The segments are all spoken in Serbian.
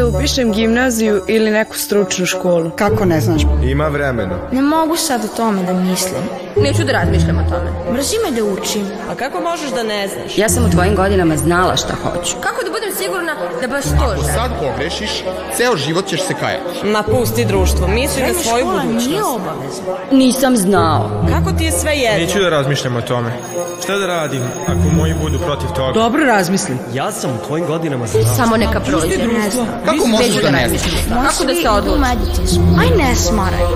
da upišem gimnaziju ili neku stručnu školu. Kako ne znaš? Ima vremena. Ne mogu sad o tome da mislim. Neću da razmišljam o tome. Mrzi me da učim. A kako možeš da ne znaš? Ja sam u tvojim godinama znala šta hoću. Kako da budem sigurna da baš to želim? Ako sad pogrešiš, ceo život ćeš se kajati. Napusti društvo, misli na svoju budućnost. Nije obavezno. Nisam znao. Kako ti je sve jedno? Neću da razmišljam o tome. Šta da radim ako moji budu protiv toga? Dobro razmislim. Ja sam u tvojim godinama znala. Samo neka prođe. Pusti društvo. Kako možeš da ne znaš? Kako da se odlučiš? Ajde, ne smaraj.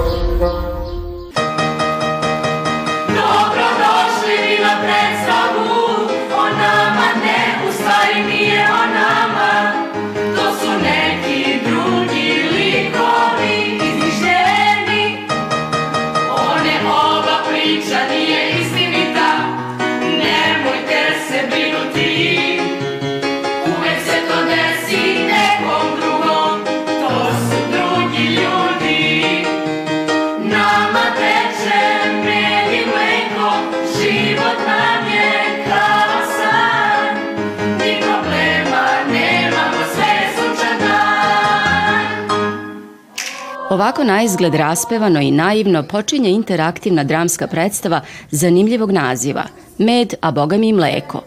Ovako na izgled raspevano i naivno počinje interaktivna dramska predstava zanimljivog naziva Med, a boga mi mleko,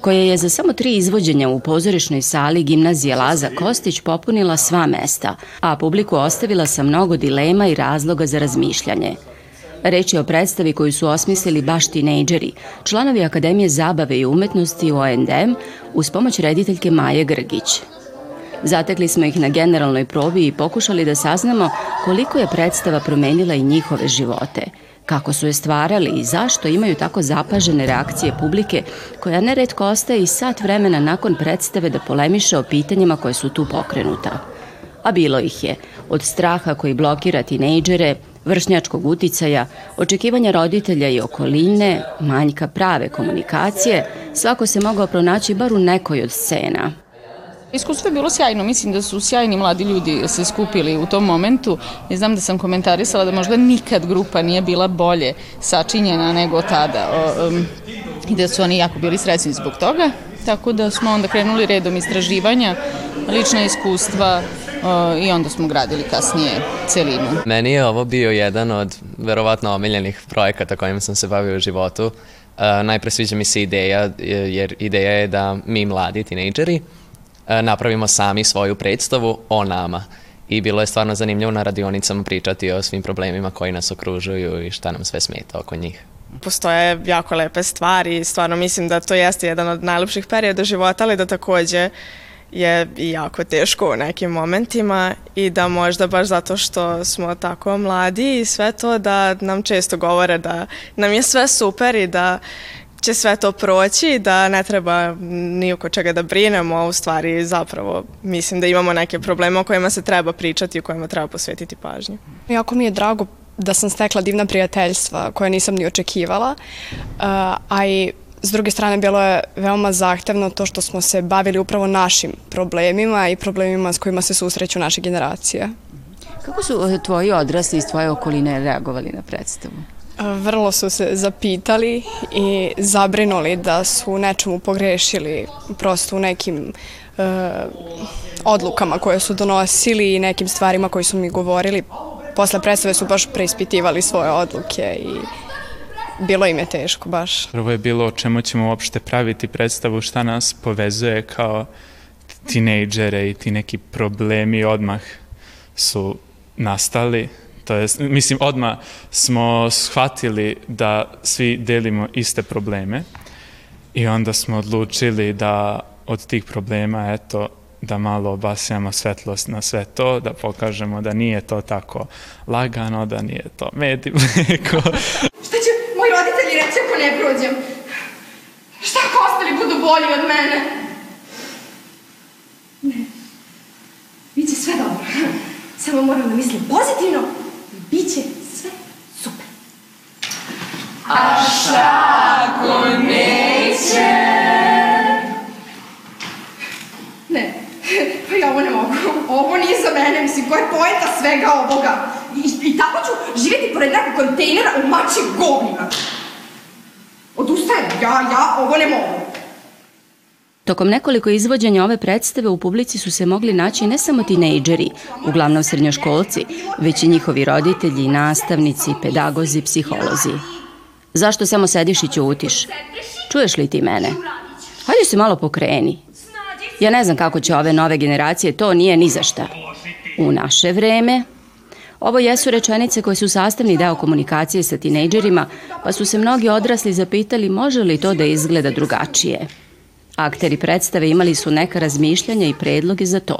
koja je za samo tri izvođenja u pozorišnoj sali gimnazije Laza Kostić popunila sva mesta, a publiku ostavila sa mnogo dilema i razloga za razmišljanje. Reč je o predstavi koju su osmislili baš tinejdžeri, članovi Akademije zabave i umetnosti u ONDM uz pomoć rediteljke Maje Grgić. Zatekli smo ih na generalnoj probi i pokušali da saznamo koliko je predstava promenila i njihove živote, kako su je stvarali i zašto imaju tako zapažene reakcije publike koja neretko ostaje i sat vremena nakon predstave da polemiše o pitanjima koje su tu pokrenuta. A bilo ih je, od straha koji blokira tinejdžere, vršnjačkog uticaja, očekivanja roditelja i okoline, manjka prave komunikacije, svako se mogao pronaći bar u nekoj od scena. Iskustvo je bilo sjajno, mislim da su sjajni mladi ljudi se skupili u tom momentu. Ne znam da sam komentarisala da možda nikad grupa nije bila bolje sačinjena nego tada i da su oni jako bili srećni zbog toga. Tako da smo onda krenuli redom istraživanja, lična iskustva, i onda smo gradili kasnije celinu. Meni je ovo bio jedan od verovatno omiljenih projekata kojim sam se bavio u životu. Uh, najpre sviđa mi se ideja, e, jer ideja je da mi mladi tinejdžeri E, napravimo sami svoju predstavu o nama. I bilo je stvarno zanimljivo na radionicama pričati o svim problemima koji nas okružuju i šta nam sve smeta oko njih postoje jako lepe stvari i stvarno mislim da to jeste jedan od najlepših perioda života, ali da takođe je i jako teško u nekim momentima i da možda baš zato što smo tako mladi i sve to da nam često govore da nam je sve super i da će sve to proći, da ne treba ni oko čega da brinemo, a u stvari zapravo mislim da imamo neke probleme o kojima se treba pričati i o kojima treba posvetiti pažnju. Jako mi je drago da sam stekla divna prijateljstva koja nisam ni očekivala, eh, a i s druge strane bilo je veoma zahtevno to što smo se bavili upravo našim problemima i problemima s kojima se susreću naše generacije. Kako su eh, tvoji odrasli iz tvoje okoline reagovali na predstavu? Vrlo su se zapitali i zabrinuli da su nečemu pogrešili, prosto u nekim e, odlukama koje su donosili i nekim stvarima koji su mi govorili. Posle predstave su baš preispitivali svoje odluke i bilo im je teško baš. Prvo je bilo o čemu ćemo uopšte praviti predstavu, šta nas povezuje kao tinejdžere i ti neki problemi odmah su nastali To je, mislim, odma smo shvatili da svi delimo iste probleme i onda smo odlučili da od tih problema, eto, da malo obasjamo svetlost na sve to, da pokažemo da nije to tako lagano, da nije to med i mleko. Šta će moji roditelji reći ako ne prođem? Šta ako ostali budu bolji od mene? Ne. Biće sve dobro. Samo moram da mislim pozitivno Biće sve super. A šta ako neće? Ne, pa ja ovo ne mogu. Ovo nije za mene, mislim, koja je poeta svega ovoga. I, i tako ću živjeti pored nekog kontejnera u mačim govnima. Odustajem, ja, ja ovo ne mogu. Tokom nekoliko izvođenja ove predstave u publici su se mogli naći ne samo tinejdžeri, uglavnom srednjoškolci, već i njihovi roditelji, nastavnici, pedagozi, psiholozi. Zašto samo sediš i ćutiš? Čuješ li ti mene? Hajde se malo pokreni. Ja ne znam kako će ove nove generacije, to nije ni za šta. U naše vreme, Ovo jesu rečenice koje su sastavni deo komunikacije sa tinejdžerima, pa su se mnogi odrasli zapitali može li to da izgleda drugačije. Akteri predstave imali su neka razmišljanja i predloge za to.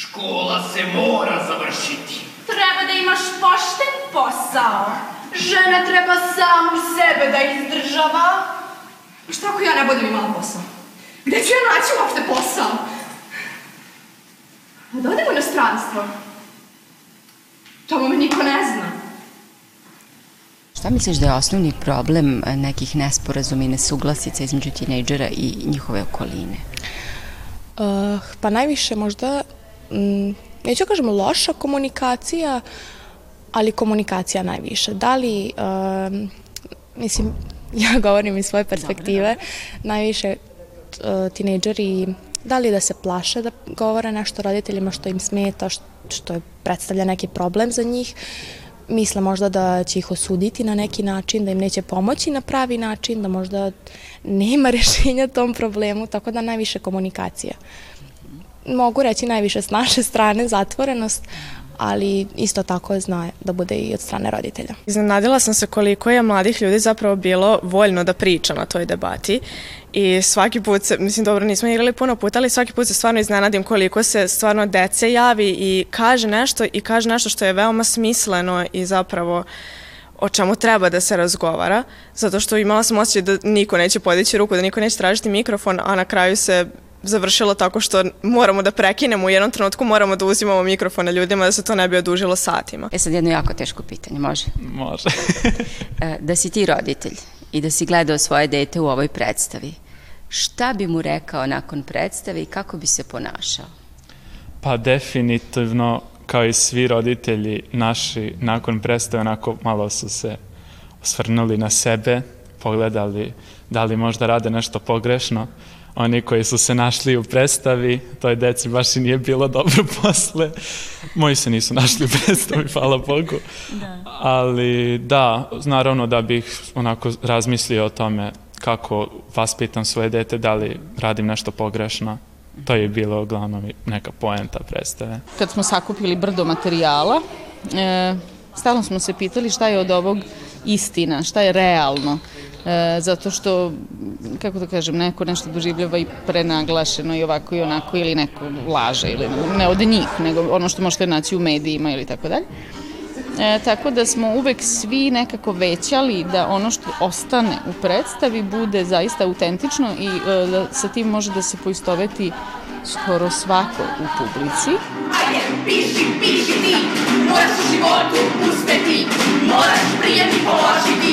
Škola se mora završiti. Treba da imaš pošten posao. Žena treba samu sebe da izdržava. Pa šta ako ja ne budem imala posao? Gde ću ja naći uopšte posao? Da odem u inostranstvo. Tamo me niko ne zna. Šta misliš da je osnovni problem eh, nekih nesporazuma i nesuglasica između tinejdžera i njihove okoline? Uh, pa najviše možda, m, mm, neću da kažem loša komunikacija, ali komunikacija najviše. Da li, uh, mislim, ja govorim iz svoje perspektive, Dobre. Da. najviše uh, tinejdžeri da li da se plaše da govore nešto roditeljima što im smeta, što što predstavlja neki problem za njih, misle možda da će ih osuditi na neki način, da im neće pomoći na pravi način, da možda nema rešenja tom problemu, tako da najviše komunikacija. Mogu reći najviše s naše strane zatvorenost, ali isto tako zna da bude i od strane roditelja. Iznenadila sam se koliko je mladih ljudi zapravo bilo voljno da priča na toj debati i svaki put se, mislim dobro nismo igrali puno puta, ali svaki put se stvarno iznenadim koliko se stvarno dece javi i kaže nešto i kaže nešto što je veoma smisleno i zapravo o čemu treba da se razgovara, zato što imala sam osjećaj da niko neće podići ruku, da niko neće tražiti mikrofon, a na kraju se završilo tako što moramo da prekinemo u jednom trenutku moramo da uzimamo mikrofone ljudima da se to ne bi odužilo satima. E sad jedno jako teško pitanje, može? Može. E, da si ti roditelj i da si gledao svoje dete u ovoj predstavi, šta bi mu rekao nakon predstave i kako bi se ponašao? Pa definitivno, kao i svi roditelji naši nakon predstave onako malo su se osvrnuli na sebe, pogledali da li možda rade nešto pogrešno, oni koji su se našli u predstavi, toj deci baš i nije bilo dobro posle. Moji se nisu našli u predstavi, hvala Bogu. Da. Ali da, naravno da bih onako razmislio o tome kako vaspitam svoje dete, da li radim nešto pogrešno. To je bilo uglavnom neka poenta predstave. Kad smo sakupili brdo materijala, e, stalno smo se pitali šta je od ovog istina, šta je realno. E, zato što, kako da kažem, neko nešto doživljava i prenaglašeno i ovako i onako ili neko laže ili ne od njih, nego ono što možete naći u medijima ili tako dalje. E, tako da smo uvek svi nekako većali da ono što ostane u predstavi bude zaista autentično i e, da sa tim može da se poistoveti skoro svako u publici. Ajde, piši! moraš u životu uspeti, moraš prijeti položiti,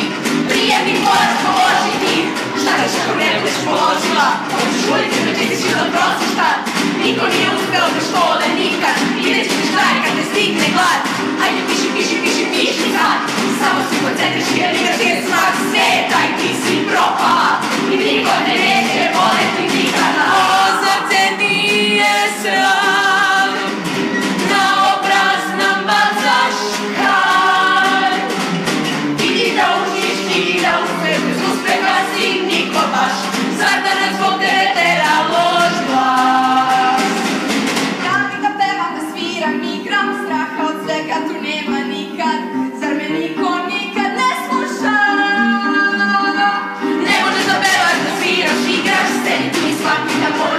Prijeti moraš položiti. Šta da ćeš ako ne budeš položila, hoćeš ulici da čitiš iznad prosješta, niko nije uspeo za škole nikad, ideš ti štraj kad te stigne glad, ajde piši, piši, piši, piši sad, samo se koncentriš jer igraš je smak sveta i ti si propala, i niko te neće voleti nikada. Ozar srce nije sve minha voz.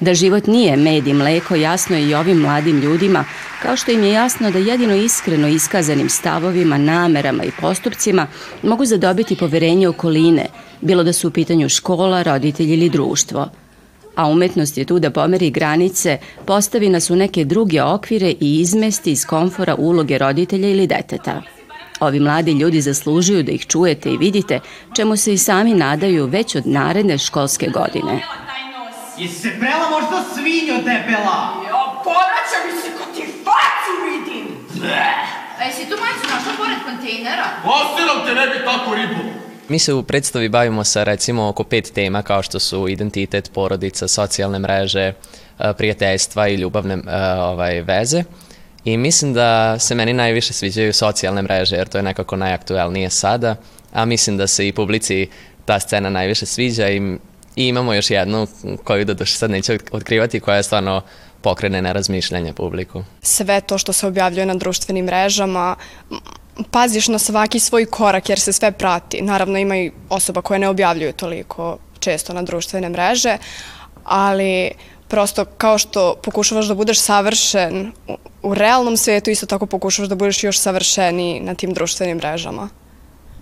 Da život nije med i mleko jasno je i ovim mladim ljudima, kao što im je jasno da jedino iskreno iskazanim stavovima, namerama i postupcima mogu zadobiti poverenje okoline, bilo da su u pitanju škola, roditelji ili društvo. A umetnost je tu da pomeri granice, postavi nas u neke druge okvire i izmesti iz komfora uloge roditelja ili deteta. Ovi mladi ljudi zaslužuju da ih čujete i vidite, čemu se i sami nadaju već od naredne školske godine. Jesi se pela možda svinjo debela? Ja, e, poraća mi se ko ti facu vidim! A jesi tu majicu našla pored kontejnera? Ostiram te ne bi tako ribu! Mi se u predstavi bavimo sa recimo oko pet tema kao što su identitet, porodica, socijalne mreže, e, prijateljstva i ljubavne e, ovaj, veze. I mislim da se meni najviše sviđaju socijalne mreže jer to je nekako najaktuelnije sada, a mislim da se i publici ta scena najviše sviđa i I imamo još jednu koju doduše sad neću otkrivati koja je stvarno pokrene na razmišljanje publiku. Sve to što se objavljuje na društvenim mrežama, paziš na svaki svoj korak jer se sve prati. Naravno ima i osoba koje ne objavljuju toliko često na društvene mreže, ali prosto kao što pokušavaš da budeš savršen u realnom svetu, isto tako pokušavaš da budeš još savršeniji na tim društvenim mrežama.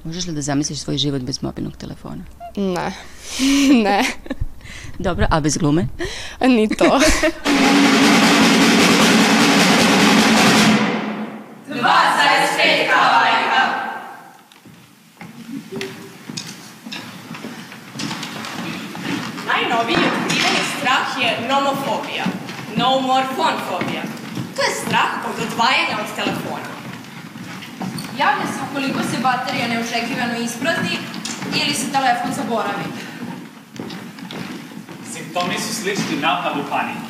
Možeš li da zamisliš svoj život bez mobilnog telefona? Ne. ne. Dobro, a bez glume? Ni to. Dva zajedz pet kavajka. Najnoviji otkriveni strah je nomofobija. No more phone fobija. To je strah od odvajanja od telefona. Javlja se ukoliko se baterija neočekivano isprazni, ili se telefon zaboravi. Simptomi su slični napadu panike.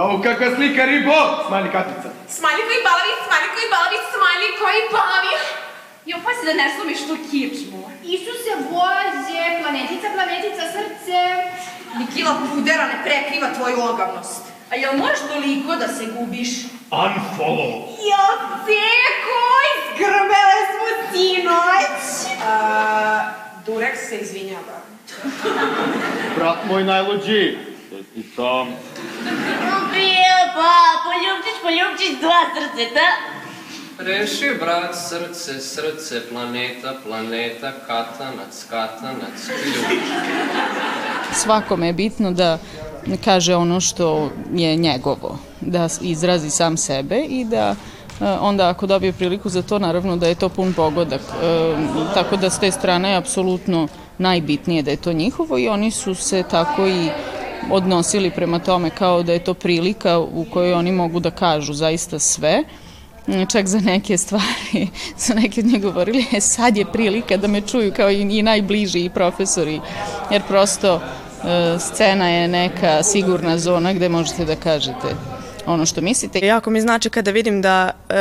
Au, kakva slika, ribo! Smajli katica. Smajli koji balavi, smajli koji balavi, smajli koji balavi. Jo, pa se da ne slumiš tu kičmu. Isuse Bože, planetica, planetica, srce. Nikila pudera ne prekriva tvoju ogavnost. A jel možeš toliko da se gubiš? Unfollow. Jel teko izgrbele smo sinoć? A, Durek se izvinjava. Brat moj najluđi. Da ti sam. Sretnica. Bijeba, poljubčić, poljubčić, dva srceta. Reši, brat, srce, srce, planeta, planeta, katanac, katanac, ključ. Svakome je bitno da kaže ono što je njegovo, da izrazi sam sebe i da e, onda ako dobije priliku za to, naravno da je to pun pogodak. E, tako da s te strane je apsolutno najbitnije da je to njihovo i oni su se tako i odnosili prema tome kao da je to prilika u kojoj oni mogu da kažu zaista sve. Čak za neke stvari su neki od njih govorili, e, sad je prilika da me čuju kao i, i najbliži i profesori, jer prosto E, scena je neka sigurna zona gde možete da kažete ono što mislite. Jako mi znači kada vidim da e,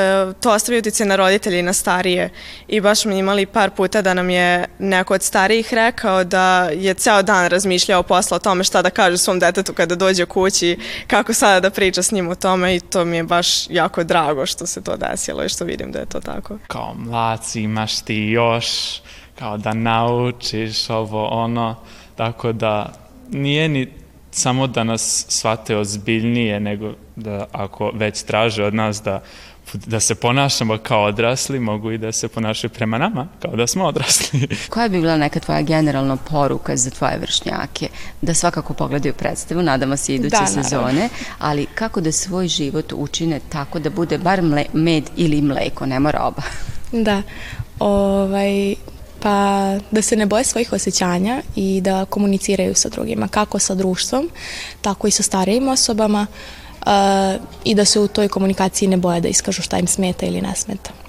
to ostavi utice na roditelje i na starije i baš smo imali par puta da nam je neko od starijih rekao da je ceo dan razmišljao posla o tome šta da kaže svom detetu kada dođe kući, kako sada da priča s njim o tome i to mi je baš jako drago što se to desilo i što vidim da je to tako. Kao mlaci imaš ti još, kao da naučiš ovo ono, tako da nije ni samo da nas shvate ozbiljnije, nego da ako već traže od nas da, da se ponašamo kao odrasli, mogu i da se ponašaju prema nama, kao da smo odrasli. Koja bi bila neka tvoja generalna poruka za tvoje vršnjake? Da svakako pogledaju predstavu, nadamo se iduće da, sezone, ali kako da svoj život učine tako da bude bar mle, med ili mleko, ne mora oba? Da, ovaj, Pa da se ne boje svojih osjećanja i da komuniciraju sa drugima, kako sa društvom, tako i sa starijim osobama eh, i da se u toj komunikaciji ne boje da iskažu šta im smeta ili ne smeta.